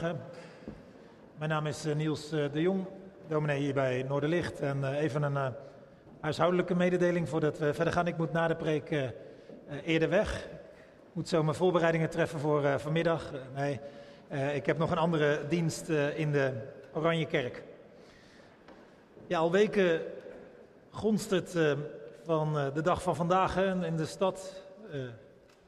Mijn naam is eh, Niels eh, de Jong, dominee hier bij Noorderlicht. En eh, even een huishoudelijke mededeling voordat we verder gaan. Ik moet na de preek eerder weg. Ik moet zo mijn voorbereidingen treffen voor vanmiddag. nee, ik heb nog een andere dienst in de Oranje Kerk. Ja, al weken gonst het van de dag van vandaag in de stad.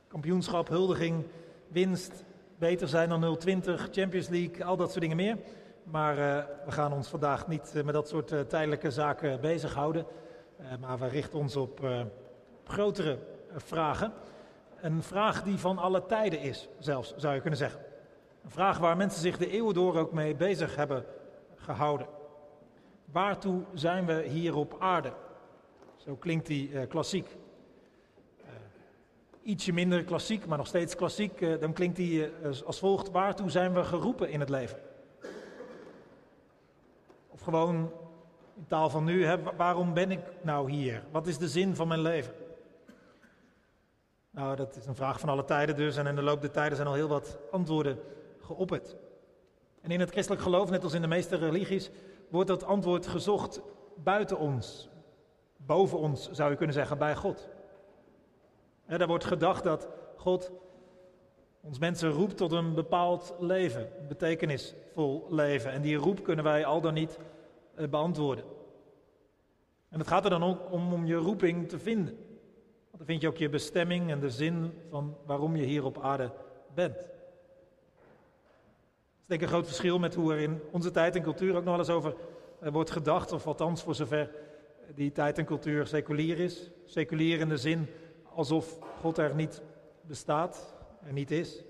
kampioenschap, huldiging, winst, beter zijn dan 020, Champions League, al dat soort dingen meer. Maar uh, we gaan ons vandaag niet uh, met dat soort uh, tijdelijke zaken bezighouden. maar we richten ons op grotere vragen. Een vraag die van alle tijden is, zelfs zou je kunnen zeggen. Een vraag waar mensen zich de eeuwen door ook mee bezig hebben gehouden. Waartoe zijn we hier op aarde? Zo klinkt die klassiek ietsje minder klassiek, maar nog steeds klassiek, eh, dan klinkt die eh, als volgt: Waartoe zijn we geroepen in het leven? Of gewoon in taal van nu, waarom ben ik nou hier? Wat is de zin van mijn leven? Nou, dat is een vraag van alle tijden dus, en in de loop der tijden zijn al heel wat antwoorden geopperd. En in het christelijk geloof, net als in de meeste religies, wordt dat antwoord gezocht buiten ons, boven ons zou je kunnen zeggen, bij God. Er wordt gedacht dat God ons mensen roept tot een bepaald leven, betekenisvol leven. En die roep kunnen wij al dan niet eh, beantwoorden. En het gaat er dan ook om om je roeping te vinden. Want dan vind je ook je bestemming en de zin van waarom je hier op aarde bent. Dat is denk ik een groot verschil met hoe er in onze tijd en cultuur ook nog wel eens over eh, wordt gedacht. Of althans voor zover die tijd en cultuur seculier is. Seculier in de zin alsof God er niet bestaat, er niet is.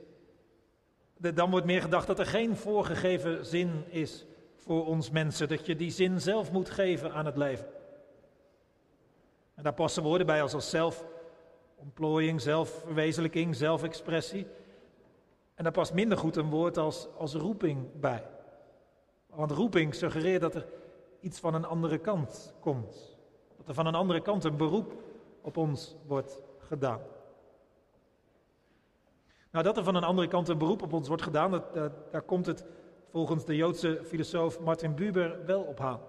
Dan wordt meer gedacht dat er geen voorgegeven zin is voor ons mensen, dat je die zin zelf moet geven aan het leven. En daar passen woorden bij als, als zelfontplooiing, zelfverwezenlijking, zelfexpressie. En daar past minder goed een woord als, als roeping bij. Want roeping suggereert dat er iets van een andere kant komt. Dat er van een andere kant een beroep op ons wordt gedaan. Nou, dat er van een andere kant een beroep op ons wordt gedaan, dat, daar komt het volgens de Joodse filosoof Martin Buber wel op aan.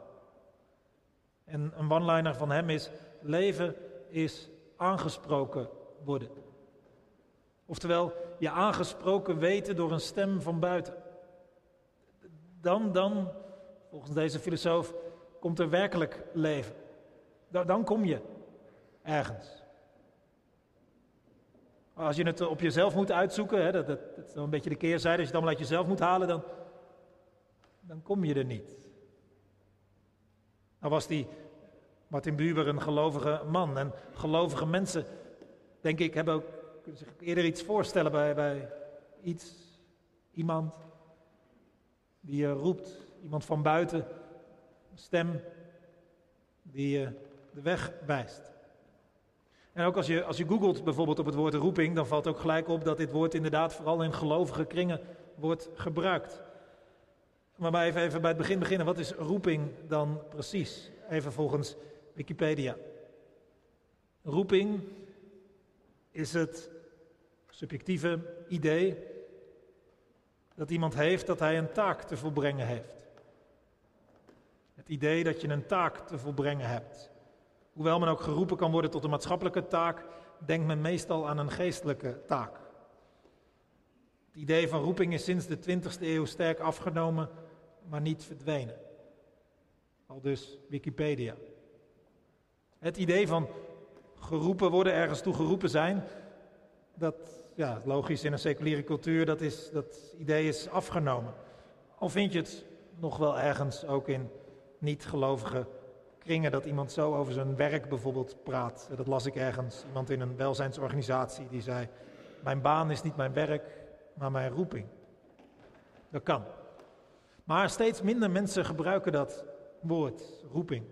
En een one-liner van hem is: leven is aangesproken worden. Oftewel, je aangesproken weten door een stem van buiten. Dan, dan, volgens deze filosoof, komt er werkelijk leven. Dan kom je ergens. Als je het op jezelf moet uitzoeken, hè, dat, dat, is een beetje de keerzijde, als je het allemaal uit jezelf moet halen, dan, dan kom je er niet. Nou was die Martin Buber een gelovige man. En gelovige mensen, denk ik, hebben ook, kunnen zich eerder iets voorstellen bij, bij iets, iemand die je roept, iemand van buiten, een stem die je de weg wijst. En ook als je, als je googelt bijvoorbeeld op het woord roeping, dan valt ook gelijk op dat dit woord inderdaad vooral in gelovige kringen wordt gebruikt. Maar, maar even, even bij het begin beginnen. Wat is roeping dan precies? Even volgens Wikipedia. Roeping is het subjectieve idee dat iemand heeft dat hij een taak te volbrengen heeft. Het idee dat je een taak te volbrengen hebt. Hoewel men ook geroepen kan worden tot een maatschappelijke taak, denkt men meestal aan een geestelijke taak. Het idee van roeping is sinds de 20e eeuw sterk afgenomen, maar niet verdwenen. Al dus Wikipedia. Het idee van geroepen worden, ergens toe geroepen zijn, dat, ja, logisch in een seculiere cultuur, dat, is, dat idee is afgenomen. Al vind je het nog wel ergens ook in niet-gelovige kringen dat iemand zo over zijn werk bijvoorbeeld praat. Dat las ik ergens, iemand in een welzijnsorganisatie die zei, mijn baan is niet mijn werk, maar mijn roeping. Dat kan. Maar steeds minder mensen gebruiken dat woord, roeping.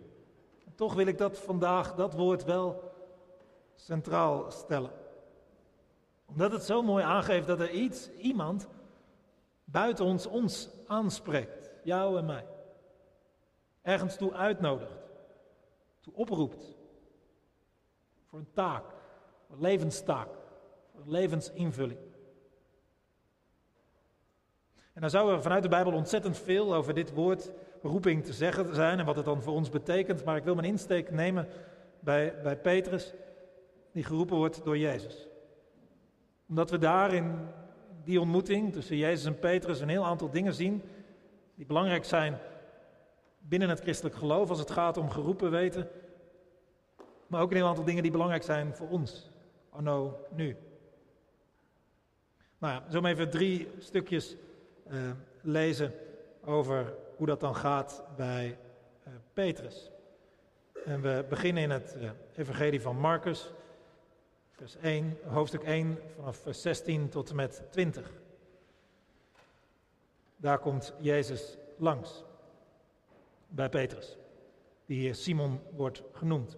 toch wil ik dat vandaag, dat woord wel centraal stellen. Omdat het zo mooi aangeeft dat er iets, iemand buiten ons ons aanspreekt, jou en mij. Ergens toe uitnodigt oproept. Voor een taak, voor een levenstaak, voor een levensinvulling. En dan zou er vanuit de Bijbel ontzettend veel over dit woord roeping te zeggen zijn en wat het dan voor ons betekent. Maar ik wil mijn insteek nemen bij, bij Petrus, die geroepen wordt door Jezus. Omdat we daar in die ontmoeting tussen Jezus en Petrus een heel aantal dingen zien die belangrijk zijn binnen het christelijk geloof als het gaat om geroepen weten. Maar ook een aantal dingen die belangrijk zijn voor ons, anno nu. Nou ja, zo even drie stukjes uh, lezen over hoe dat dan gaat bij uh, Petrus. En we beginnen in het uh, Evangelie van Marcus, vers 1, hoofdstuk 1, vanaf vers 16 tot en met 20. Daar komt Jezus langs bij Petrus, die hier Simon wordt genoemd.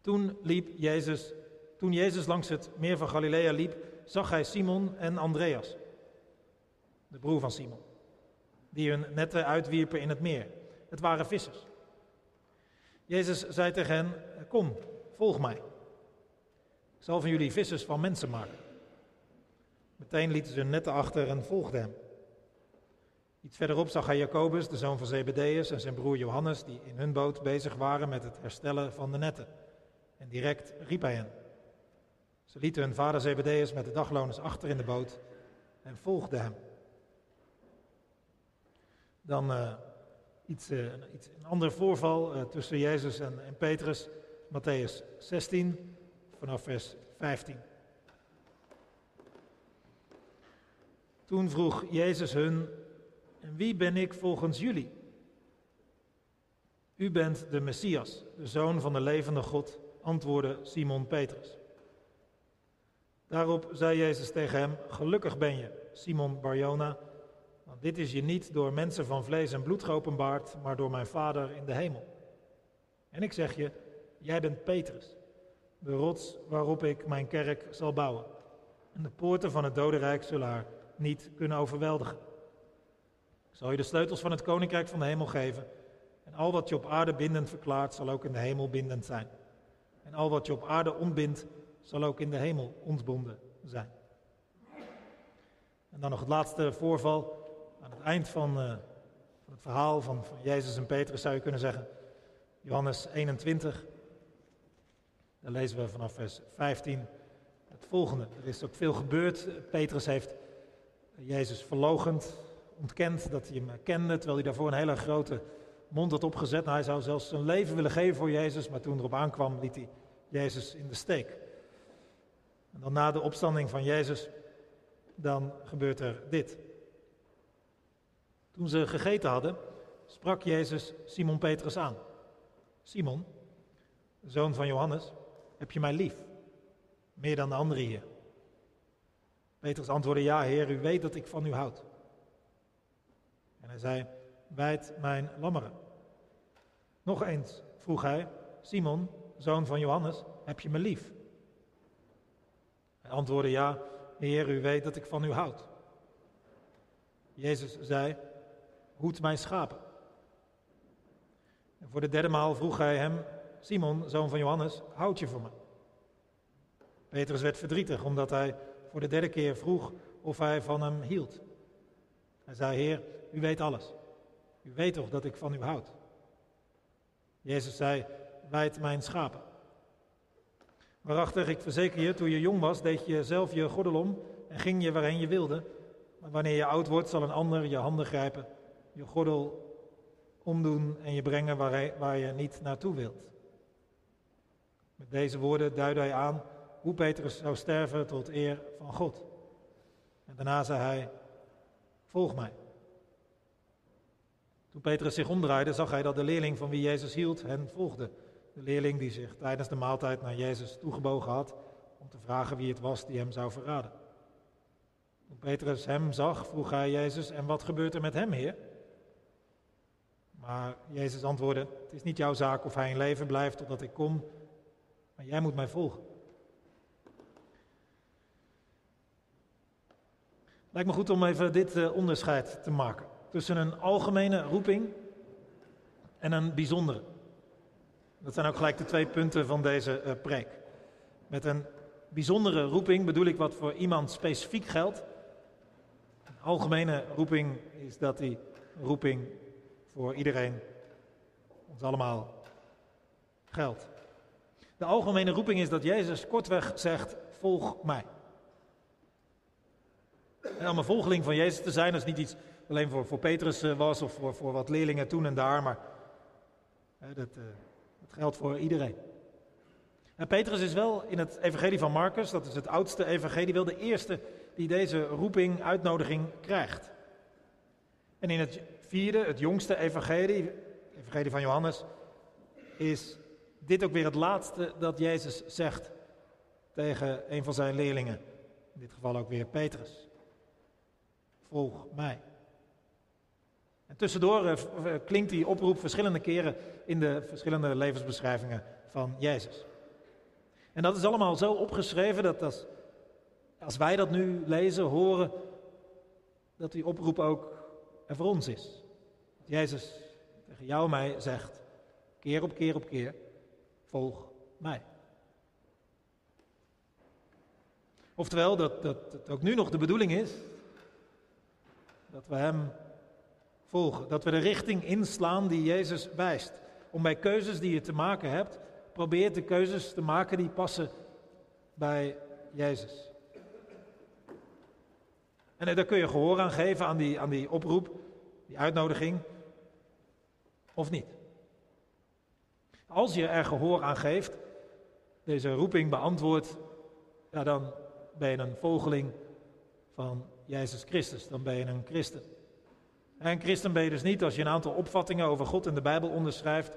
Toen liep Jezus, toen Jezus langs het meer van Galilea liep, zag hij Simon en Andreas, de broer van Simon, die hun netten uitwierpen in het meer. Het waren vissers. Jezus zei tegen hen: Kom, volg mij. Ik zal van jullie vissers van mensen maken. Meteen lieten ze hun netten achter en volgden hem. Iets verderop zag hij Jacobus, de zoon van Zebedeus, en zijn broer Johannes, die in hun boot bezig waren met het herstellen van de netten. En direct riep hij hen. Ze lieten hun vader Zebedeus met de dagloners achter in de boot en volgden hem. Dan uh, iets, uh, iets, een ander voorval uh, tussen Jezus en, en Petrus, Matthäus 16, vanaf vers 15. Toen vroeg Jezus hun, en wie ben ik volgens jullie? U bent de Messias, de zoon van de levende God, antwoordde Simon Petrus. Daarop zei Jezus tegen hem: Gelukkig ben je, Simon Barjona, want dit is je niet door mensen van vlees en bloed geopenbaard, maar door mijn Vader in de hemel. En ik zeg je: Jij bent Petrus, de rots waarop ik mijn kerk zal bouwen. En de poorten van het dodenrijk zullen haar niet kunnen overweldigen. Zal je de sleutels van het koninkrijk van de hemel geven. En al wat je op aarde bindend verklaart, zal ook in de hemel bindend zijn. En al wat je op aarde ontbindt, zal ook in de hemel ontbonden zijn. En dan nog het laatste voorval. Aan het eind van, uh, van het verhaal van, van Jezus en Petrus zou je kunnen zeggen. Johannes 21. Daar lezen we vanaf vers 15 het volgende. Er is ook veel gebeurd. Petrus heeft Jezus verlogend, ontkend dat hij hem kende, terwijl hij daarvoor een hele grote mond had opgezet. Nou, hij zou zelfs zijn leven willen geven voor Jezus, maar toen erop aankwam, liet hij Jezus in de steek. En dan na de opstanding van Jezus, dan gebeurt er dit. Toen ze gegeten hadden, sprak Jezus Simon Petrus aan. Simon, zoon van Johannes, heb je mij lief? Meer dan de anderen hier. Petrus antwoordde, ja heer, u weet dat ik van u houd. En hij zei, wijd mijn lammeren. Nog eens vroeg hij, Simon, zoon van Johannes, heb je me lief? Hij antwoordde, ja, Heer, u weet dat ik van u houd. Jezus zei, hoed mijn schapen. En voor de derde maal vroeg hij hem, Simon, zoon van Johannes, houd je voor me? Petrus werd verdrietig omdat hij voor de derde keer vroeg of hij van hem hield. Hij zei, Heer, u weet alles. U weet toch dat ik van u houd? Jezus zei, wijd mijn schapen. Waarachtig, ik verzeker je, toen je jong was, deed je zelf je gordel om en ging je waarheen je wilde. Maar wanneer je oud wordt, zal een ander je handen grijpen, je gordel omdoen en je brengen waar, je niet naartoe wilt. Met deze woorden duidde hij aan hoe Petrus zou sterven tot eer van God. En daarna zei hij, volg mij. Toen Petrus zich omdraaide, zag hij dat de leerling van wie Jezus hield hen volgde. De leerling die zich tijdens de maaltijd naar Jezus toegebogen had om te vragen wie het was die hem zou verraden. Toen Petrus hem zag, vroeg hij Jezus, en wat gebeurt er met hem, Heer? Maar Jezus antwoordde, het is niet jouw zaak of hij in leven blijft totdat ik kom, maar jij moet mij volgen. Lijkt me goed om even dit eh, onderscheid te maken tussen een algemene roeping en een bijzondere. Dat zijn ook gelijk de twee punten van deze uh, preek. Met een bijzondere roeping bedoel ik wat voor iemand specifiek geldt. Een algemene roeping is dat die roeping voor iedereen, ons allemaal, geldt. De algemene roeping is dat Jezus kortweg zegt: Volg mij. En om een volgeling van Jezus te zijn, is niet iets alleen voor, voor Petrus eh, was of voor, voor wat leerlingen toen en daar, maar dat, uh, dat geldt voor iedereen. En Petrus is wel in het evangelie van Marcus, dat is het oudste evangelie, wel de eerste die deze roeping, uitnodiging krijgt. En in het vierde, het jongste evangelie, evangelie van Johannes, is dit ook weer het laatste dat Jezus zegt tegen een van zijn leerlingen. In dit geval ook weer Petrus. Volg mij. En tussendoor eh, klinkt die oproep verschillende keren in de verschillende levensbeschrijvingen van Jezus. En dat is allemaal zo opgeschreven dat als, als wij dat nu lezen, horen, dat die oproep ook er voor ons is. Jezus tegen jou en mij zegt, keer op keer op keer, volg mij. Oftewel, dat, dat het ook nu nog de bedoeling is dat we Hem volgen. Dat we de richting inslaan die Jezus wijst. Om bij keuzes die je te maken hebt, probeer de keuzes te maken die passen bij Jezus. En daar kun je gehoor aan geven, aan die, aan die oproep, die uitnodiging, of niet. Als je er gehoor aan geeft, deze roeping beantwoordt, ja, dan ben je een volgeling van Jezus Christus. Dan ben je een christen. En christen ben je dus niet als je een aantal opvattingen over God en de Bijbel onderschrijft.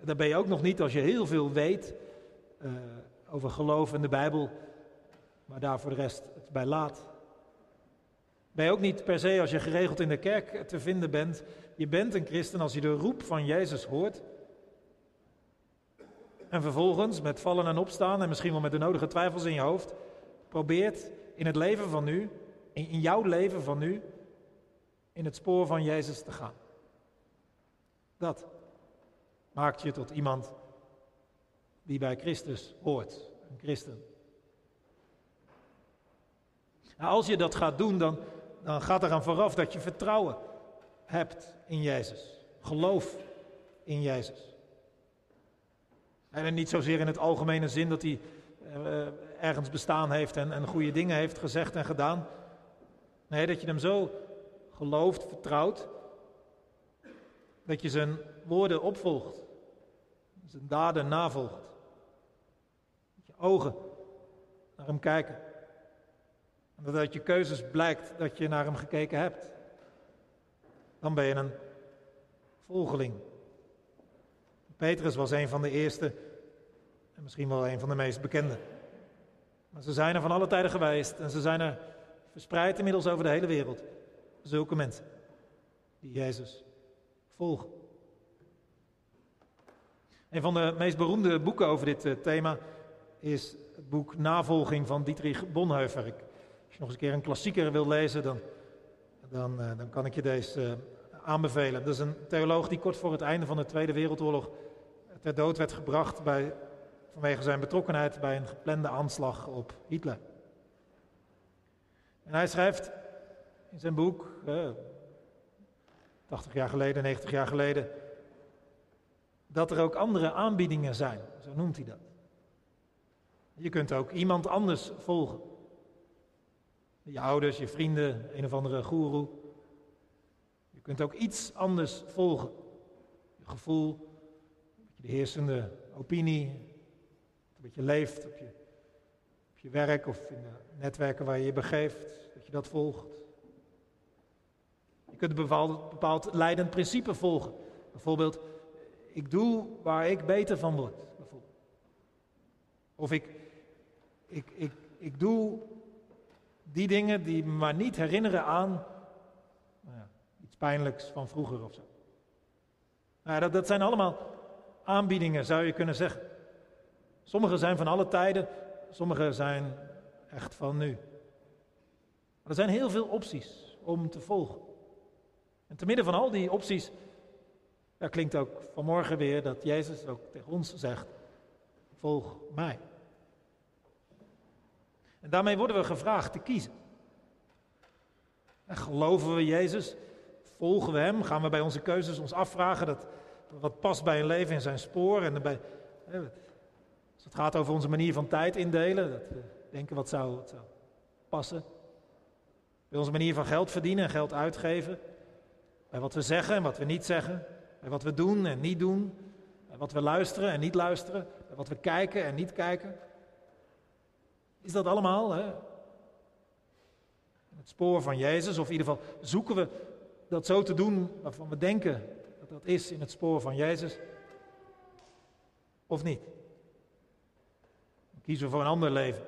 Dan ben je ook nog niet als je heel veel weet uh, over geloof en de Bijbel, maar daar voor de rest het bij laat. Ben je ook niet per se als je geregeld in de kerk te vinden bent. Je bent een christen als je de roep van Jezus hoort. En vervolgens met vallen en opstaan en misschien wel met de nodige twijfels in je hoofd, probeert in het leven van nu, in jouw leven van nu, in het spoor van Jezus te gaan. Dat maakt je tot iemand die bij Christus hoort, een christen. Nou, als je dat gaat doen, dan, dan gaat eraan vooraf dat je vertrouwen hebt in Jezus. Geloof in Jezus. En niet zozeer in het algemene zin dat hij uh, ergens bestaan heeft en, en goede dingen heeft gezegd en gedaan. Nee, dat je hem zo gelooft, vertrouwt, dat je zijn woorden opvolgt, zijn daden navolgt. Dat je ogen naar hem kijken. En dat uit je keuzes blijkt dat je naar hem gekeken hebt. Dan ben je een volgeling. Petrus was een van de eerste en misschien wel een van de meest bekende. Maar ze zijn er van alle tijden geweest en ze zijn er verspreid inmiddels over de hele wereld. Zulke mensen die Jezus volgen. Een van de meest beroemde boeken over dit eh, thema is het boek Navolging van Dietrich Bonhoeffer. als je nog eens een keer een klassieker wil lezen, dan, dan, uh, dan kan ik je deze uh, aanbevelen. Dat is een theoloog die kort voor het einde van de Tweede Wereldoorlog ter dood werd gebracht bij, vanwege zijn betrokkenheid bij een geplande aanslag op Hitler. En hij schrijft in zijn boek, eh, 80 jaar geleden, 90 jaar geleden, dat er ook andere aanbiedingen zijn. Zo noemt hij dat. Je kunt ook iemand anders volgen. Je ouders, je vrienden, een of andere goeroe. Je kunt ook iets anders volgen. Je gevoel, de heersende opinie, wat je leeft op je, op je werk of in de netwerken waar je je begeeft, dat je dat volgt. Kunt een bepaald, leidend principe volgen. Bijvoorbeeld, ik doe waar ik beter van word. Of ik, ik, ik, ik doe die dingen die me maar niet herinneren aan nou ja, iets pijnlijks van vroeger of zo. Nou, dat, dat zijn allemaal aanbiedingen, zou je kunnen zeggen. Sommige zijn van alle tijden, sommige zijn echt van nu. Er zijn heel veel opties om te volgen. En te midden van al die opties, daar klinkt ook vanmorgen weer dat Jezus ook tegen ons zegt, volg mij. En daarmee worden we gevraagd te kiezen. En geloven we Jezus? Volgen we Hem? Gaan we bij onze keuzes ons afvragen dat, wat past bij een leven in zijn spoor? En bij, als het gaat over onze manier van tijd indelen, dat we denken wat zou, wat passen. Bij onze manier van geld verdienen en geld uitgeven. Bij wat we zeggen en wat we niet zeggen. Bij wat we doen en niet doen. Bij wat we luisteren en niet luisteren. Bij wat we kijken en niet kijken. Is dat allemaal hè? het spoor van Jezus? Of in ieder geval zoeken we dat zo te doen waarvan we denken dat dat is in het spoor van Jezus? Of niet? Kiezen we voor een ander leven.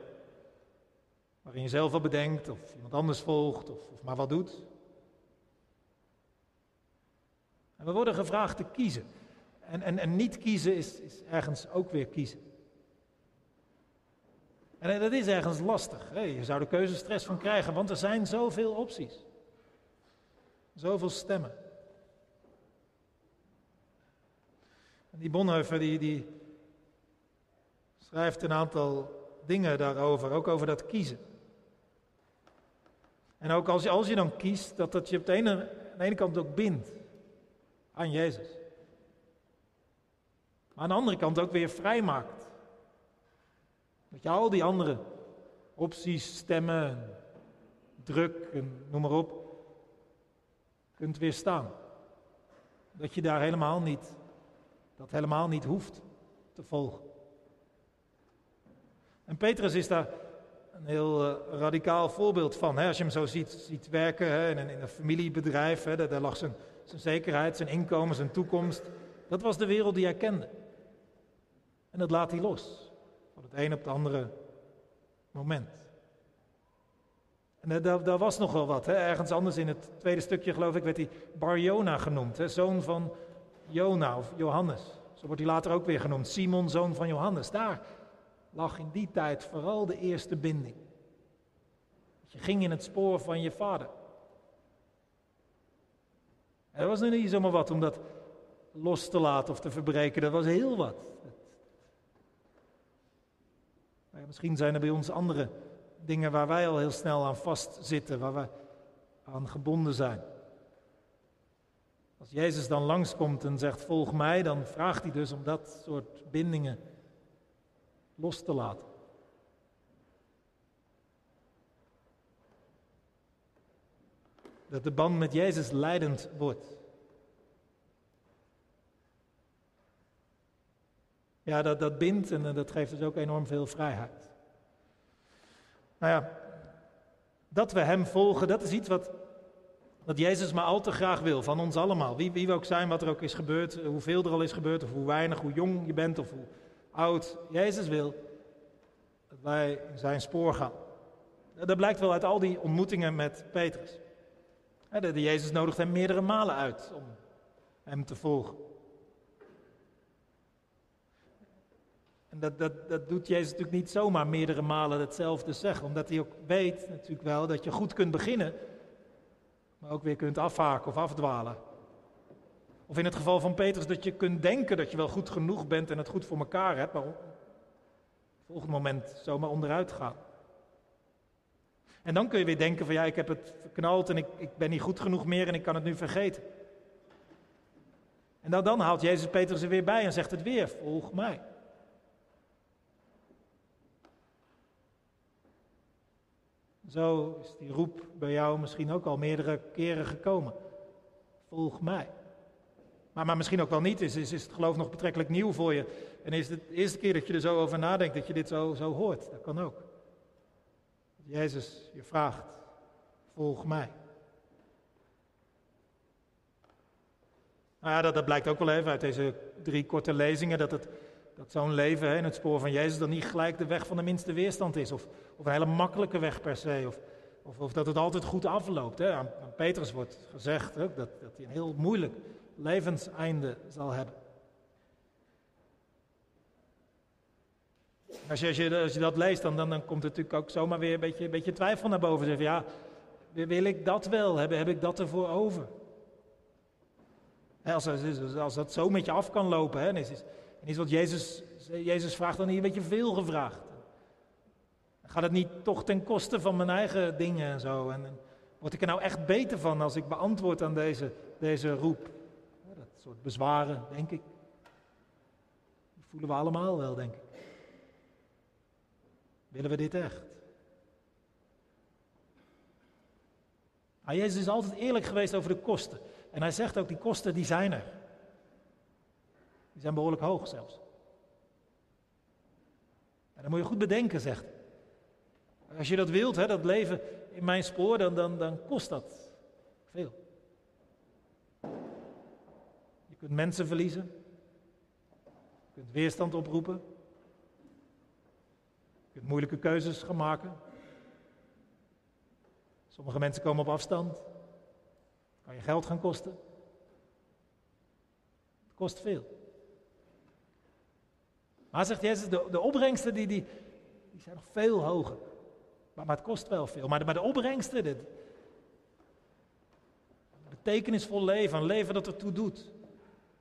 Waarin je zelf wat bedenkt, of iemand anders volgt, of, of maar wat doet. En we worden gevraagd te kiezen. En, en, en niet kiezen is, is ergens ook weer kiezen. En dat is ergens lastig. Je zou er keuzestress van krijgen, want er zijn zoveel opties. Zoveel stemmen. En die Bonhoeffer die, die schrijft een aantal dingen daarover, ook over dat kiezen. En ook als je, als je dan kiest, dat dat je op aan de ene kant ook bindt aan Jezus. Maar aan de andere kant ook weer vrijmaakt. Dat je al die andere opties, stemmen, druk en noem maar op, kunt weerstaan. Dat je daar helemaal niet, dat helemaal niet hoeft te volgen. En Petrus is daar een heel uh, radicaal voorbeeld van. Hè? Als je hem zo ziet, ziet werken? In, een, in, een, familiebedrijf, hè? Daar, daar, lag zijn, zijn zekerheid, zijn inkomen, zijn toekomst. Dat was de wereld die hij kende. En dat laat hij los. Van het een op het andere moment. En uh, daar, daar, was nog wel wat. Hè? Ergens anders in het tweede stukje, geloof ik, werd hij Bar-Jona genoemd. Hè? Zoon van Jona of Johannes. Zo wordt hij later ook weer genoemd. Simon, zoon van Johannes. Daar lag in die tijd vooral de eerste binding. Je ging in het spoor van je vader. Er was niet zomaar wat om dat los te laten of te verbreken, dat was heel wat. Maar misschien zijn er bij ons andere dingen waar wij al heel snel aan vastzitten, waar we aan gebonden zijn. Als Jezus dan langskomt en zegt volg mij, dan vraagt hij dus om dat soort bindingen los te laten. Dat de band met Jezus leidend wordt. Ja, dat, dat bindt en dat geeft dus ook enorm veel vrijheid. Nou ja, dat we Hem volgen, dat is iets wat, wat Jezus maar al te graag wil van ons allemaal. Wie, wie we ook zijn, wat er ook is gebeurd, hoeveel er al is gebeurd, of hoe weinig, hoe jong je bent, of hoe oud. Jezus wil dat wij zijn spoor gaan. Dat blijkt wel uit al die ontmoetingen met Petrus. De Jezus nodigt hem meerdere malen uit om hem te volgen. En dat, dat, dat doet Jezus natuurlijk niet zomaar meerdere malen hetzelfde zeggen, omdat hij ook weet natuurlijk wel dat je goed kunt beginnen, maar ook weer kunt afhaken of afdwalen. Of in het geval van Petrus dat je kunt denken dat je wel goed genoeg bent en het goed voor elkaar hebt, maar op het volgende moment zomaar onderuit gaan. En dan kun je weer denken van ja, ik heb het verknald en ik, ik ben niet goed genoeg meer en ik kan het nu vergeten. En dan, dan haalt Jezus Petrus er weer bij en zegt het weer, volg mij. Zo is die roep bij jou misschien ook al meerdere keren gekomen. Volg mij. Maar, misschien ook wel niet. Is, is, is het geloof nog betrekkelijk nieuw voor je? En is het de eerste keer dat je er zo over nadenkt, dat je dit zo, zo hoort? Dat kan ook. Jezus je vraagt, volg mij. Nou ja, dat, dat blijkt ook wel even uit deze drie korte lezingen, dat, het, dat zo'n leven hè, in het spoor van Jezus dan niet gelijk de weg van de minste weerstand is. Of, of een hele makkelijke weg per se. Of, of, of dat het altijd goed afloopt. Hè. Aan, Petrus wordt gezegd dat, dat hij een heel moeilijk levenseinde zal hebben. Als je, als je, als je dat leest, dan, dan, komt er natuurlijk ook zomaar weer een beetje, een beetje twijfel naar boven. Zeg, ja, wil ik dat wel? Heb, heb ik dat ervoor over? Als, als, als dat zo met je af kan lopen, hè, is, is, is wat Jezus, Jezus vraagt dan hier een beetje veel gevraagd. Gaat het niet toch ten koste van mijn eigen dingen en zo? En, Word ik er nou echt beter van als ik beantwoord aan deze, deze roep? Dat soort bezwaren, denk ik. Die voelen we allemaal wel, denk ik. Willen we dit echt? Maar Jezus is altijd eerlijk geweest over de kosten. En hij zegt ook, die kosten die zijn er. Die zijn behoorlijk hoog zelfs. En dan moet je goed bedenken, zegt. Als je dat wilt, hè, dat leven in mijn spoor, dan, dan, dan kost dat veel. Je kunt mensen verliezen. Je kunt weerstand oproepen. Je kunt moeilijke keuzes gaan maken. Sommige mensen komen op afstand. Kan je geld gaan kosten. Het kost veel. Maar zegt Jezus, de, de opbrengsten die, die, die zijn nog veel hoger. Maar, maar het kost wel veel. Maar de, de opbrengsten, dit, betekenisvol leven, een leven dat ertoe doet.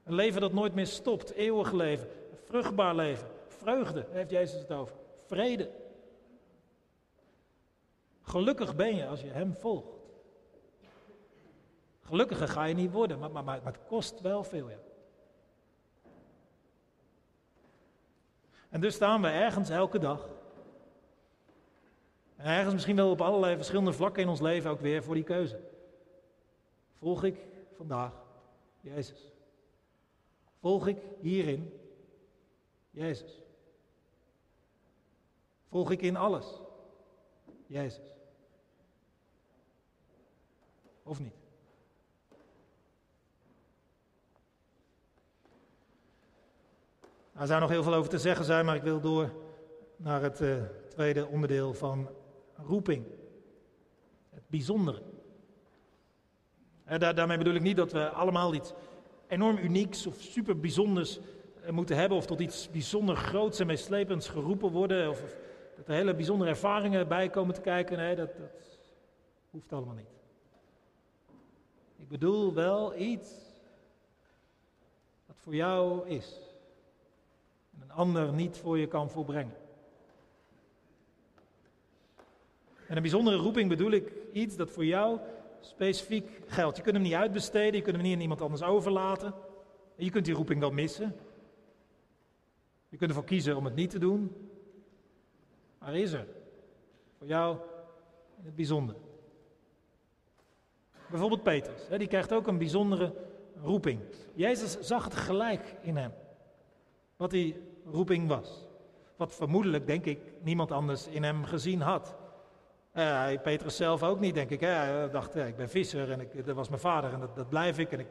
Een leven dat nooit meer stopt, eeuwig leven, vruchtbaar leven, vreugde, heeft Jezus het over, vrede. Gelukkig ben je als je Hem volgt. Gelukkiger ga je niet worden, maar, maar, maar, het kost wel veel. Ja. En dus staan we ergens elke dag. En ergens misschien wel op allerlei verschillende vlakken in ons leven ook weer voor die keuze. Volg ik vandaag Jezus? Volg ik hierin Jezus? Volg ik in alles Jezus? Of niet? Er zou nog heel veel over te zeggen zijn, maar ik wil door naar het uh, tweede onderdeel van roeping. Het bijzondere. Daarmee bedoel ik niet dat we allemaal iets enorm unieks of super bijzonders eh, moeten hebben, of tot iets bijzonder groots en meeslepends geroepen worden, of, dat er hele bijzondere ervaringen bij komen te kijken. Nee, dat, dat hoeft allemaal niet. Ik bedoel wel iets wat voor jou is en een ander niet voor je kan volbrengen. En een bijzondere roeping bedoel ik iets dat voor jou specifiek geldt. Je kunt hem niet uitbesteden, je kunt hem niet aan iemand anders overlaten. En je kunt die roeping wel missen. Je kunt ervoor kiezen om het niet te doen. Maar is er voor jou in het bijzonder. Bijvoorbeeld Petrus, die krijgt ook een bijzondere roeping. Jezus zag het gelijk in hem, wat die roeping was. Wat vermoedelijk, denk ik, niemand anders in hem gezien had. Uh, Petrus zelf ook niet, denk ik. Hè? Hij dacht, ik ben visser en ik, dat was mijn vader en dat, dat blijf ik. En ik...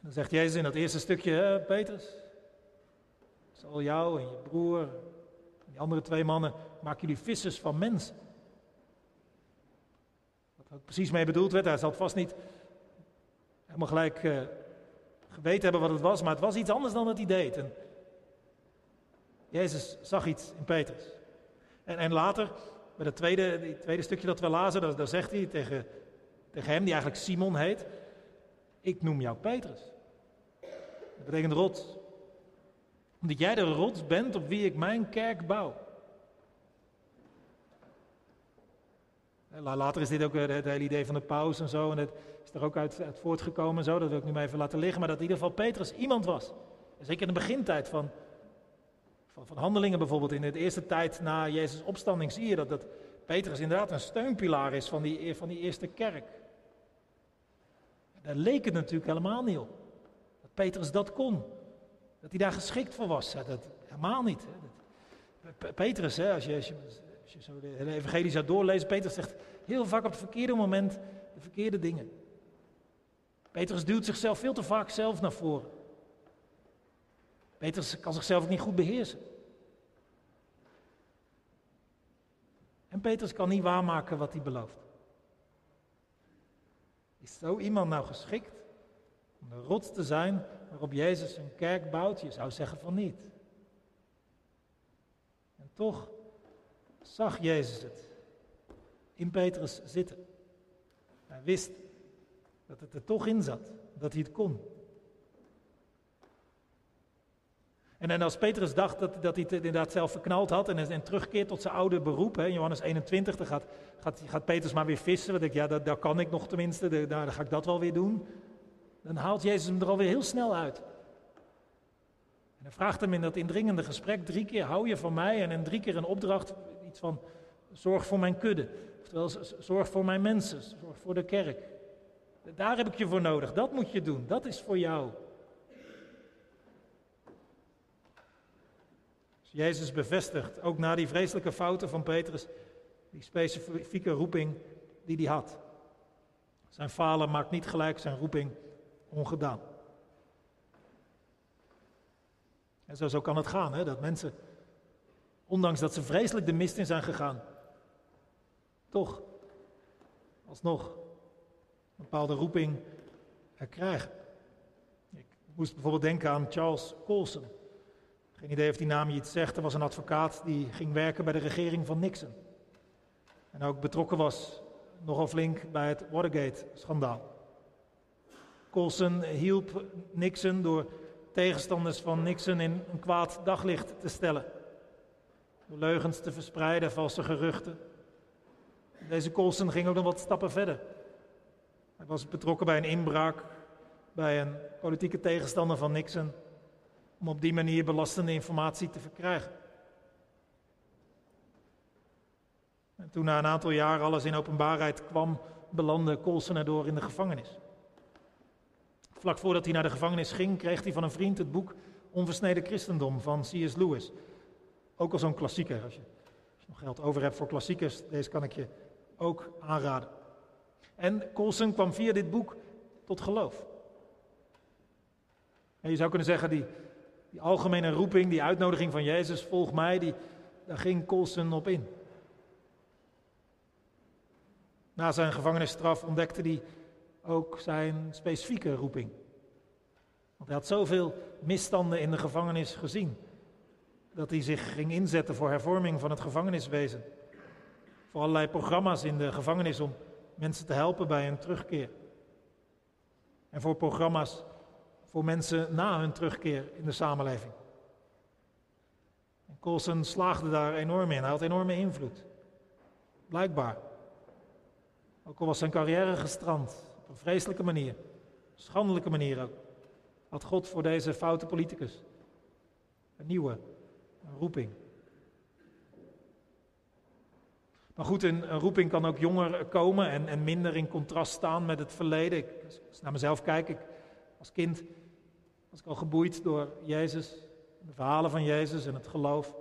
Dan zegt Jezus in dat eerste stukje, Petrus, zal jou en je broer en die andere twee mannen, maken jullie vissers van mensen. Wat er precies mee bedoeld werd, hij zal vast niet helemaal gelijk uh, geweten hebben wat het was, maar het was iets anders dan dat hij deed. Jezus zag iets in Petrus. En, en later, bij het tweede, tweede stukje dat we lazen, daar, zegt hij tegen, tegen hem, die eigenlijk Simon heet, ik noem jou Petrus. Dat betekent rots. Omdat jij de rots bent op wie ik mijn kerk bouw. Later is dit ook het hele idee van de paus en zo. En het is er ook uit, uit voortgekomen en zo. Dat wil ik nu maar even laten liggen. Maar dat in ieder geval Petrus iemand was. Zeker in de begintijd van, van, van handelingen bijvoorbeeld. In de eerste tijd na Jezus' opstanding zie je dat, dat Petrus inderdaad een steunpilaar is van die, van die eerste kerk. Daar leek het natuurlijk helemaal niet op. Dat Petrus dat kon. Dat hij daar geschikt voor was. Dat, helemaal niet. Petrus, als, je, als, je, als je zo de evangelie zou doorlezen, Petrus zegt heel vaak op het verkeerde moment de verkeerde dingen. Petrus duwt zichzelf veel te vaak zelf naar voren. Petrus kan zichzelf ook niet goed beheersen. En Petrus kan niet waarmaken wat hij belooft. Is zo iemand nou geschikt om de rots te zijn waarop Jezus een kerk bouwt? Je zou zeggen van niet. En toch zag Jezus het in Petrus zitten. Hij wist dat het er toch in zat, dat hij het kon. En, en als Petrus dacht dat, dat hij het inderdaad zelf verknald had en, en terugkeert tot zijn oude beroep, hè, Johannes 21, dan gaat, gaat, gaat Petrus maar weer vissen. Want ik, ja, dat, dat kan ik nog tenminste, daar, dan ga ik dat wel weer doen. Dan haalt Jezus hem er alweer heel snel uit. En hij vraagt hem in dat indringende gesprek drie keer, hou je van mij? En, en drie keer een opdracht, iets van, zorg voor mijn kudde. Oftewel, zorg voor mijn mensen, zorg voor de kerk. Daar heb ik je voor nodig, dat moet je doen, dat is voor jou. Jezus bevestigt, ook na die vreselijke fouten van Petrus, die specifieke roeping die hij had. Zijn falen maakt niet gelijk zijn roeping ongedaan. En zo, zo kan het gaan, hè, dat mensen, ondanks dat ze vreselijk de mist in zijn gegaan, toch alsnog een bepaalde roeping krijgen. Ik moest bijvoorbeeld denken aan Charles Colson. Geen idee of die naam je iets zegt. Er was een advocaat die ging werken bij de regering van Nixon. En ook betrokken was nogal flink bij het Watergate-schandaal. Colson hielp Nixon door tegenstanders van Nixon in een kwaad daglicht te stellen. Door leugens te verspreiden, valse geruchten. Deze Colson ging ook nog wat stappen verder. Hij was betrokken bij een inbraak bij een politieke tegenstander van Nixon om op die manier belastende informatie te verkrijgen. En toen na een aantal jaar alles in openbaarheid kwam, belandde Colson erdoor in de gevangenis. Vlak voordat hij naar de gevangenis ging, kreeg hij van een vriend het boek Onversneden Christendom van C.S. Lewis. Ook al zo'n klassieker. Als je, nog geld over hebt voor klassiekers, deze kan ik je ook aanraden. En Colson kwam via dit boek tot geloof. En je zou kunnen zeggen, die, die algemene roeping, die uitnodiging van Jezus, volg mij, die, daar ging Colson op in. Na zijn gevangenisstraf ontdekte hij ook zijn specifieke roeping. Want hij had zoveel misstanden in de gevangenis gezien, dat hij zich ging inzetten voor hervorming van het gevangeniswezen. Voor allerlei programma's in de gevangenis om mensen te helpen bij hun terugkeer. En voor programma's voor mensen na hun terugkeer in de samenleving. En Colson slaagde daar enorm in. Hij had enorme invloed. Blijkbaar. Ook al was zijn carrière gestrand. Op een vreselijke manier. Schandelijke manier ook. Had God voor deze foute politicus een nieuwe een roeping. Maar goed, een, roeping kan ook jonger komen en, en minder in contrast staan met het verleden. Als ik naar mezelf kijk, ik, als kind was ik al geboeid door Jezus, de verhalen van Jezus en het geloof.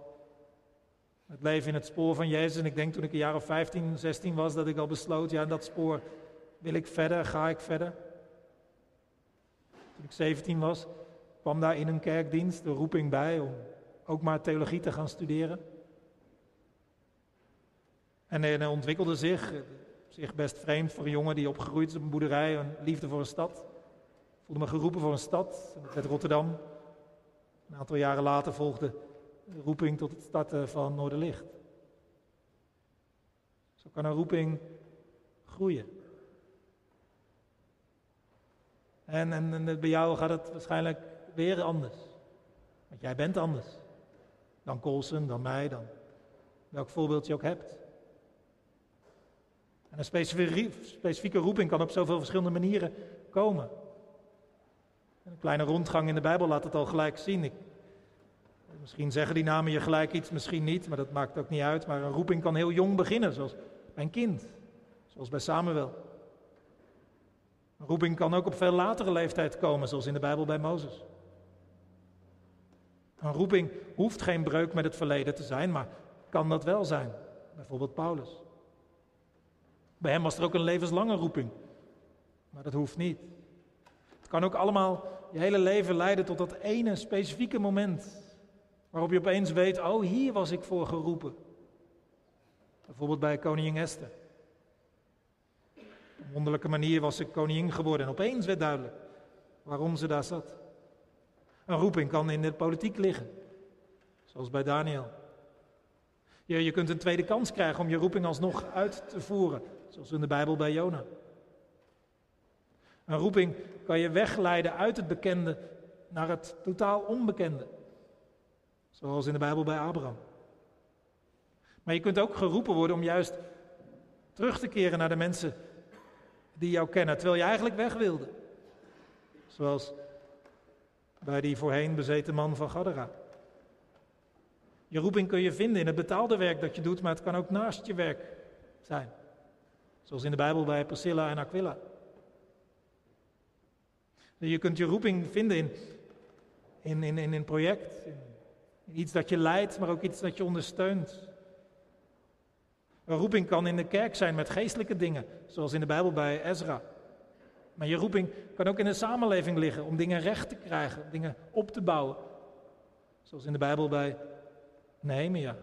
Het leven in het spoor van Jezus. En ik denk toen ik een jaar of 15, 16 was, dat ik al besloot, ja, in dat spoor wil ik verder, ga ik verder. Toen ik 17 was, kwam daar in een kerkdienst de roeping bij om ook maar theologie te gaan studeren. En er ontwikkelde zich, zich best vreemd voor een jongen die opgegroeid is op een boerderij, een liefde voor een stad voelde me geroepen voor een stad, dat werd Rotterdam. Een aantal jaren later volgde de roeping tot het starten van Noorderlicht. Zo kan een roeping groeien. En, en, en bij jou gaat het waarschijnlijk weer anders. Want jij bent anders. Dan Colson, dan mij, dan welk voorbeeld je ook hebt. En een specifieke roeping kan op zoveel verschillende manieren komen. Een kleine rondgang in de Bijbel laat het al gelijk zien. Misschien zeggen die namen je gelijk iets, misschien niet, maar dat maakt ook niet uit. Maar een roeping kan heel jong beginnen, zoals bij een kind, zoals bij Samuel. Een roeping kan ook op veel latere leeftijd komen, zoals in de Bijbel bij Mozes. Een roeping hoeft geen breuk met het verleden te zijn, maar kan dat wel zijn. Bijvoorbeeld Paulus. Bij hem was er ook een levenslange roeping, maar dat hoeft niet. Het kan ook allemaal je hele leven leiden tot dat ene specifieke moment waarop je opeens weet, oh hier was ik voor geroepen. Bijvoorbeeld bij koningin Esther. Op een wonderlijke manier was ze koningin geworden en opeens werd duidelijk waarom ze daar zat. Een roeping kan in de politiek liggen, zoals bij Daniel. Je, je kunt een tweede kans krijgen om je roeping alsnog uit te voeren, zoals in de Bijbel bij Jona. Een roeping kan je wegleiden uit het bekende naar het totaal onbekende. Zoals in de Bijbel bij Abraham. Maar je kunt ook geroepen worden om juist terug te keren naar de mensen die jou kennen, terwijl je eigenlijk weg wilde. Zoals bij die voorheen bezeten man van Gadara. Je roeping kun je vinden in het betaalde werk dat je doet, maar het kan ook naast je werk zijn. Zoals in de Bijbel bij Priscilla en Aquila. Je kunt je roeping vinden in, in, in, in een project, in iets dat je leidt, maar ook iets dat je ondersteunt. Een roeping kan in de kerk zijn met geestelijke dingen, zoals in de Bijbel bij Ezra. Maar je roeping kan ook in de samenleving liggen om dingen recht te krijgen, dingen op te bouwen. Zoals in de Bijbel bij Nehemia.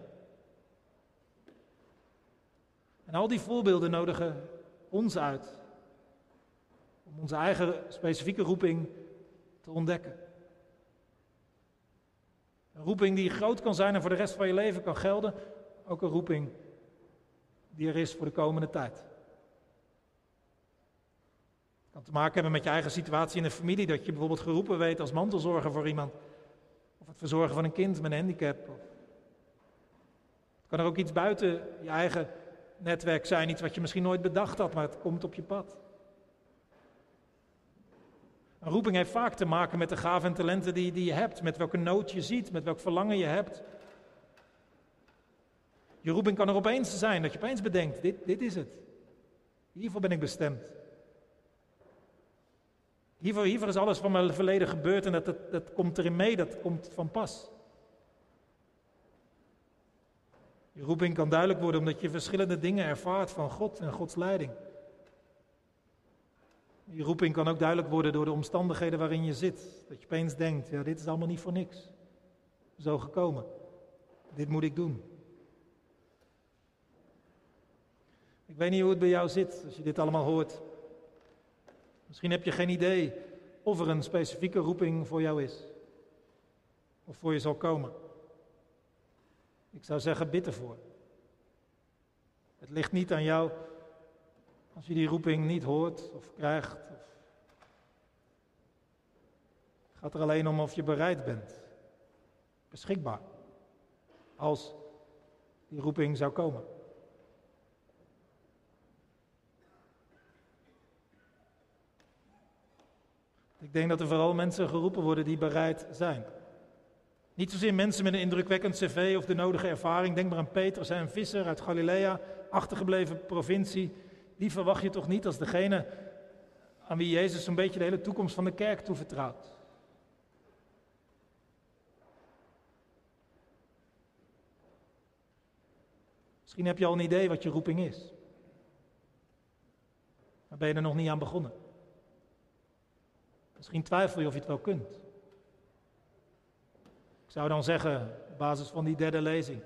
En al die voorbeelden nodigen ons uit om onze eigen specifieke roeping te ontdekken. Een roeping die groot kan zijn en voor de rest van je leven kan gelden. Ook een roeping die er is voor de komende tijd. Het kan te maken hebben met je eigen situatie in de familie, dat je bijvoorbeeld geroepen weet als mantelzorger voor iemand. Of het verzorgen van een kind met een handicap. Het kan er ook iets buiten je eigen netwerk zijn, iets wat je misschien nooit bedacht had, maar het komt op je pad. Een roeping heeft vaak te maken met de gaven en talenten die, die je hebt, met welke nood je ziet, met welk verlangen je hebt. Je roeping kan er opeens zijn, dat je opeens bedenkt, dit, dit is het. Hiervoor ben ik bestemd. Hiervoor, hiervoor is alles van mijn verleden gebeurd en dat, dat, dat komt erin mee, dat komt van pas. Je roeping kan duidelijk worden omdat je verschillende dingen ervaart van God en Gods leiding. Je roeping kan ook duidelijk worden door de omstandigheden waarin je zit. Dat je opeens denkt, ja, dit is allemaal niet voor niks. Zo gekomen. Dit moet ik doen. Ik weet niet hoe het bij jou zit als je dit allemaal hoort. Misschien heb je geen idee of er een specifieke roeping voor jou is. Of voor je zal komen. Ik zou zeggen, bid ervoor. Het ligt niet aan jou als je die roeping niet hoort of krijgt. Of... Gaat er alleen om of je bereid bent. Beschikbaar. Als die roeping zou komen. Ik denk dat er vooral mensen geroepen worden die bereid zijn. Niet zozeer mensen met een indrukwekkend cv of de nodige ervaring. Denk maar aan Petrus, een visser uit Galilea, achtergebleven provincie. Die verwacht je toch niet als degene aan wie Jezus zo'n beetje de hele toekomst van de kerk toevertrouwt. Misschien heb je al een idee wat je roeping is. Maar ben je er nog niet aan begonnen? Misschien twijfel je of je het wel kunt. Ik zou dan zeggen, op basis van die derde lezing,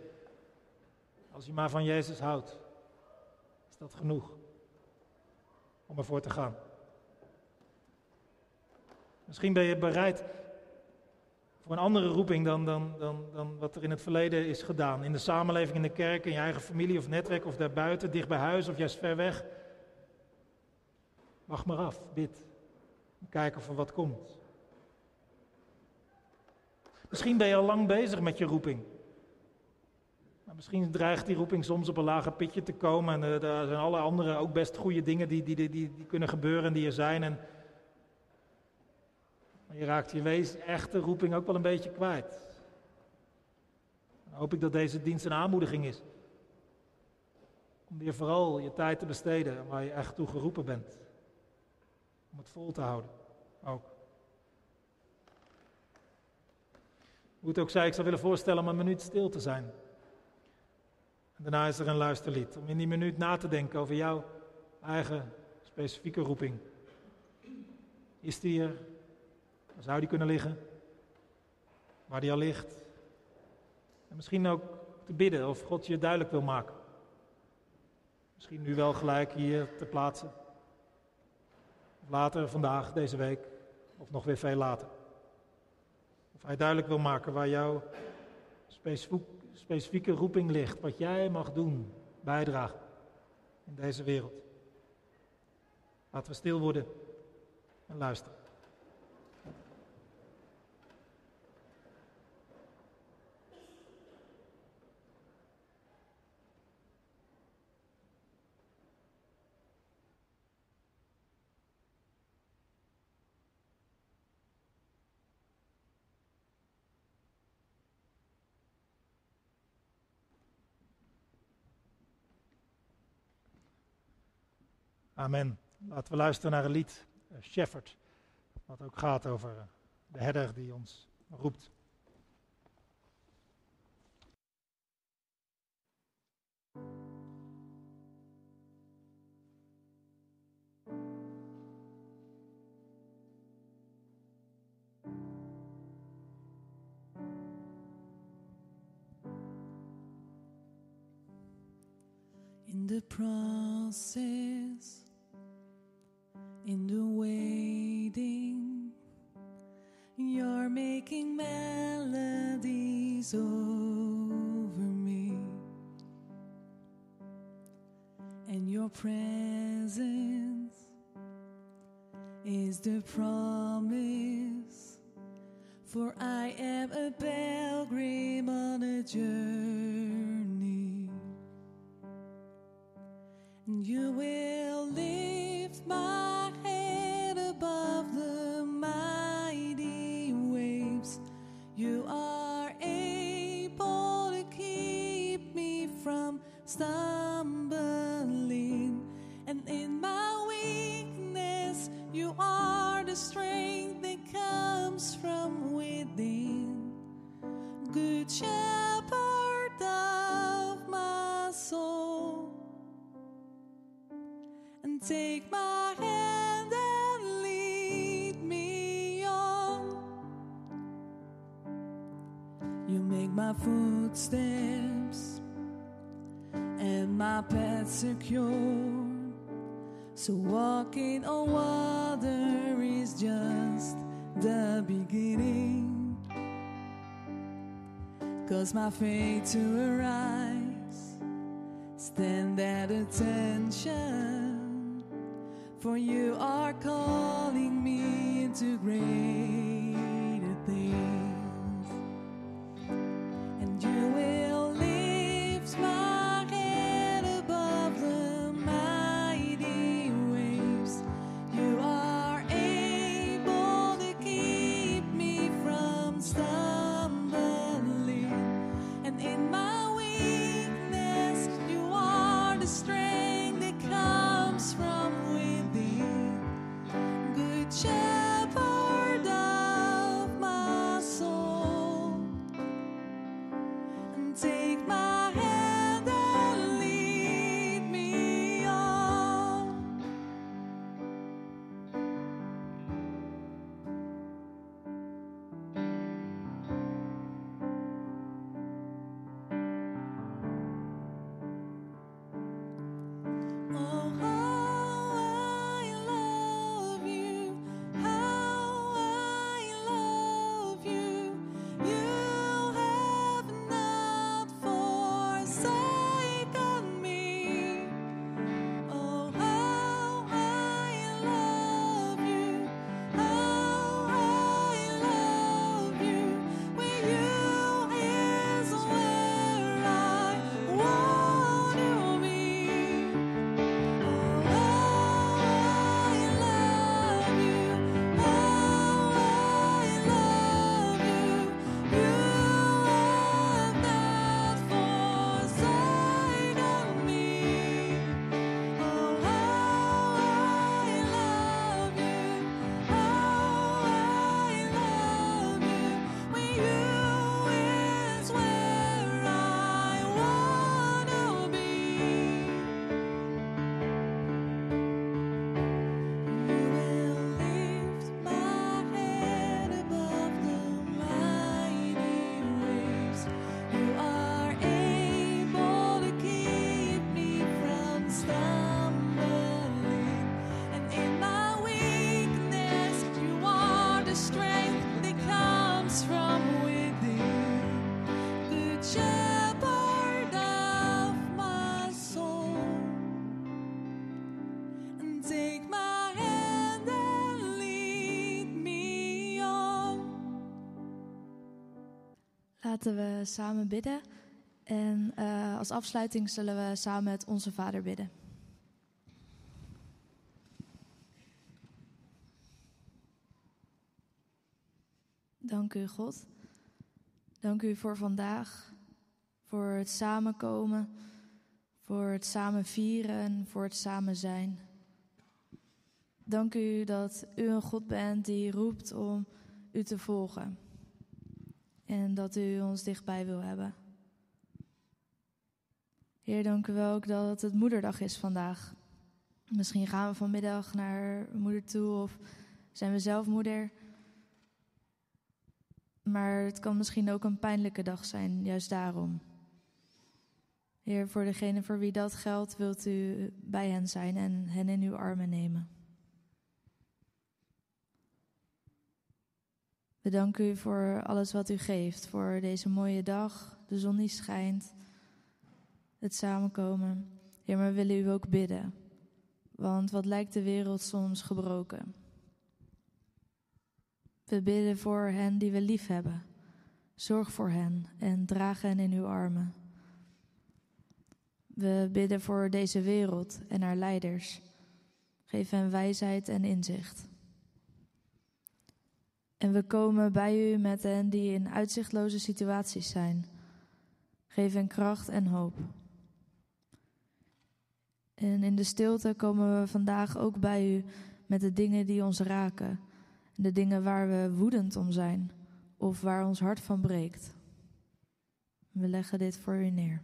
als je maar van Jezus houdt, is dat genoeg om ervoor te gaan. Misschien ben je bereid voor een andere roeping dan, dan, dan, dan wat er in het verleden is gedaan. In de samenleving, in de kerk, in je eigen familie of netwerk of daarbuiten, dicht bij huis of juist ver weg. Wacht maar af, bid. Kijken of er wat komt. Misschien ben je al lang bezig met je roeping. Maar misschien dreigt die roeping soms op een lager pitje te komen. En er zijn alle andere ook best goede dingen die, die, die, die, kunnen gebeuren en die er zijn. En je raakt je wees echte roeping ook wel een beetje kwijt. Dan hoop ik dat deze dienst een aanmoediging is. Om weer vooral je tijd te besteden waar je echt toe geroepen bent. Om het vol te houden. Ook. Hoe het ook zei, ik zou willen voorstellen om een minuut stil te zijn. En daarna is er een luisterlied. Om in die minuut na te denken over jouw eigen specifieke roeping. Is die er? Waar zou die kunnen liggen? Waar die al ligt? En misschien ook te bidden of God je duidelijk wil maken. Misschien nu wel gelijk hier te plaatsen. Later vandaag, deze week, of nog weer veel later. Of hij duidelijk wil maken waar jouw specifieke roeping ligt, wat jij mag doen, bijdragen in deze wereld. Laten we stil worden en luisteren. Amen. Laten we luisteren naar een lied, eh, Shepherd, wat ook gaat over eh, de herder die ons roept. In the process In the waiting, you're making melodies over me, and your presence is the promise. For I my faith to arise, stand at attention. Laten we samen bidden. En eh, als afsluiting zullen we samen met onze Vader bidden. Dank u, God. Dank u voor vandaag, voor het samenkomen, voor het samen vieren, voor het samen zijn. Dank u dat u een God bent die roept om u te volgen. En dat u ons dichtbij wil hebben. Heer, dank u wel ook dat het moederdag is vandaag. Misschien gaan we vanmiddag naar moeder toe of zijn we zelf moeder. Maar het kan misschien ook een pijnlijke dag zijn, juist daarom. Heer, voor degene voor wie dat geldt, wilt u bij hen zijn en hen in uw armen nemen. We danken u voor alles wat u geeft, voor deze mooie dag, de zon die schijnt, het samenkomen. Heer, maar we willen u ook bidden, want wat lijkt de wereld soms gebroken. We bidden voor hen die we lief hebben. Zorg voor hen en draag hen in uw armen. We bidden voor deze wereld en haar leiders. Geef hen wijsheid en inzicht. En we komen bij u met hen die in uitzichtloze situaties zijn. Geef hen kracht en hoop. En in de stilte komen we vandaag ook bij u met de dingen die ons raken. De dingen waar we woedend om zijn of waar ons hart van breekt. We leggen dit voor u neer.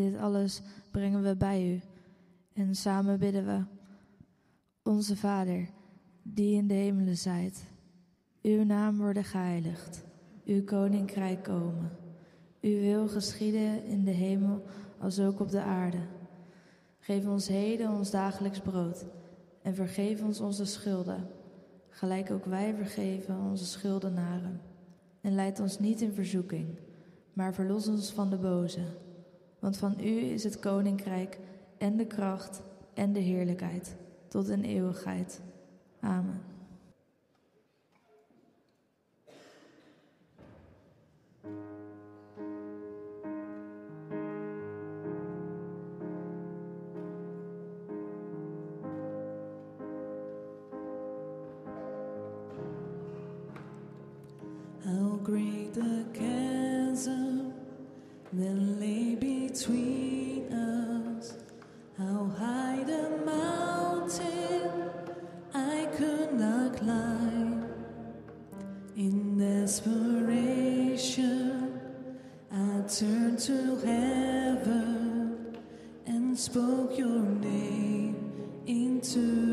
Dit alles brengen we bij u en samen bidden we. Onze Vader, die in de hemelen zijt, uw naam worden geheiligd, uw koninkrijk komen. Uw wil geschieden in de hemel als ook op de aarde. Geef ons heden ons dagelijks brood en vergeef ons onze schulden, gelijk ook wij vergeven onze schuldenaren. En leid ons niet in verzoeking, maar verlos ons van de boze. Want van u is het koninkrijk en de kracht en de heerlijkheid tot in eeuwigheid. Amen. Into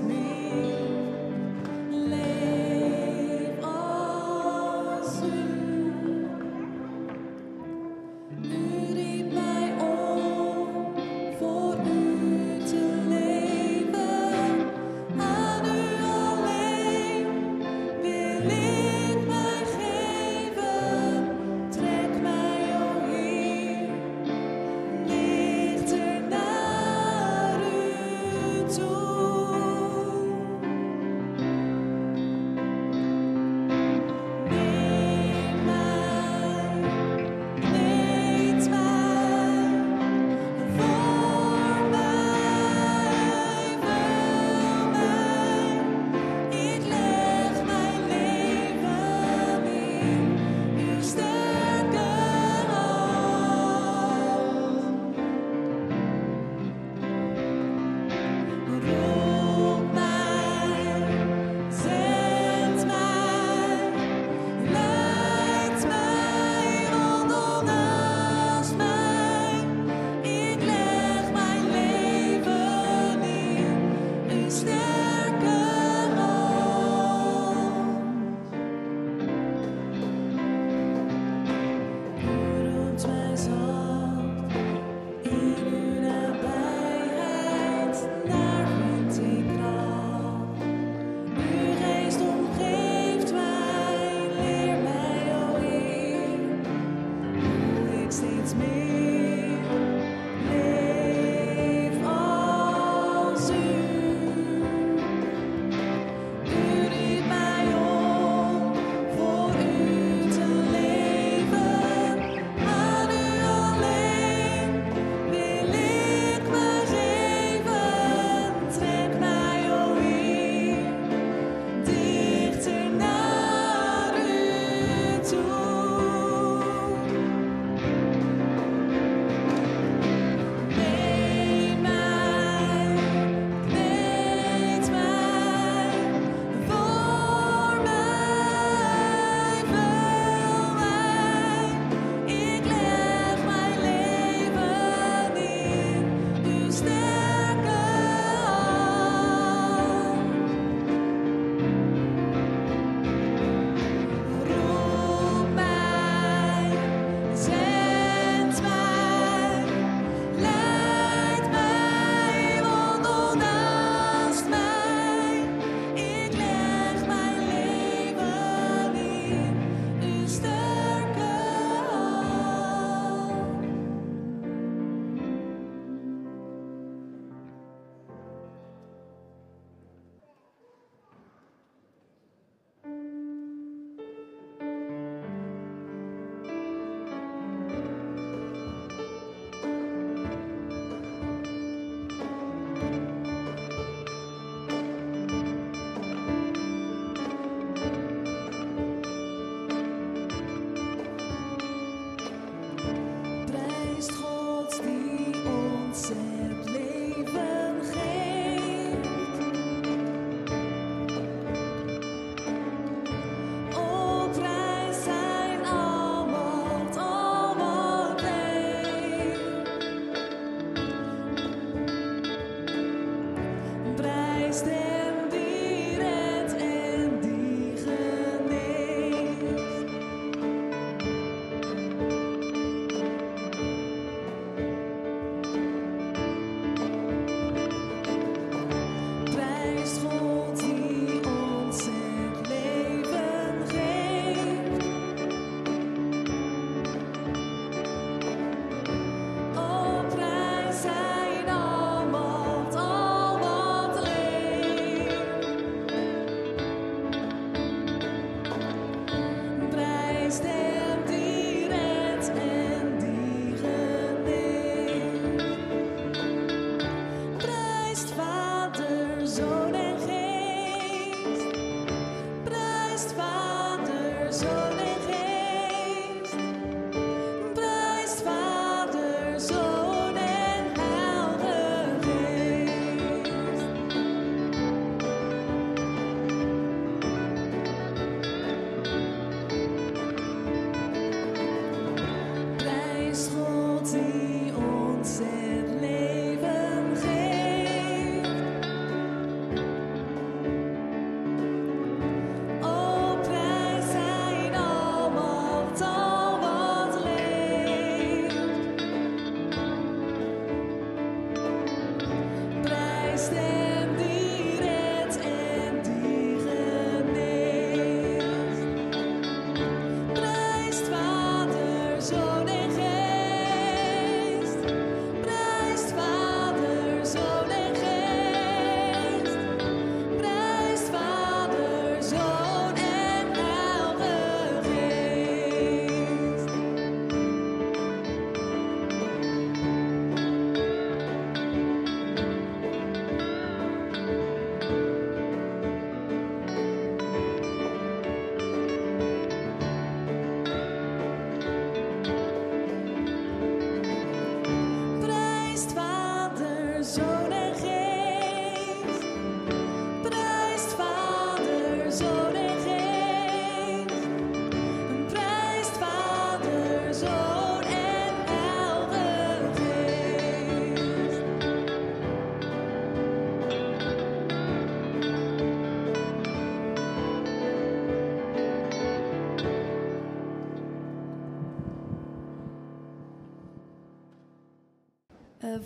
ik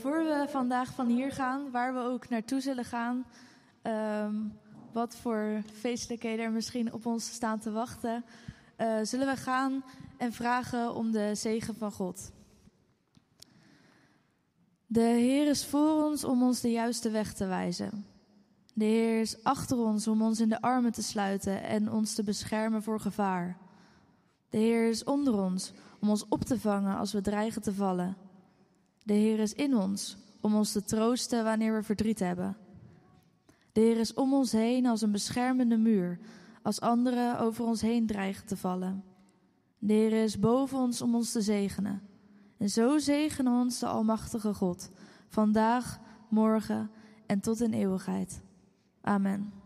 voor we vandaag van hier gaan, waar we ook naartoe zullen gaan, ehm, wat voor feestelijkheden er misschien op ons staan te wachten, eh, zullen we gaan en vragen om de zegen van God. De Heer is voor ons om ons de juiste weg te wijzen. De Heer is achter ons om ons in de armen te sluiten en ons te beschermen voor gevaar. De Heer is onder ons om ons op te vangen als we dreigen te vallen. De Heer is in ons om ons te troosten wanneer we verdriet hebben. De Heer is om ons heen als een beschermende muur, als anderen over ons heen dreigen te vallen. De Heer is boven ons om ons te zegenen. En zo zegenen ons de Almachtige God, vandaag, morgen en tot in eeuwigheid. Amen.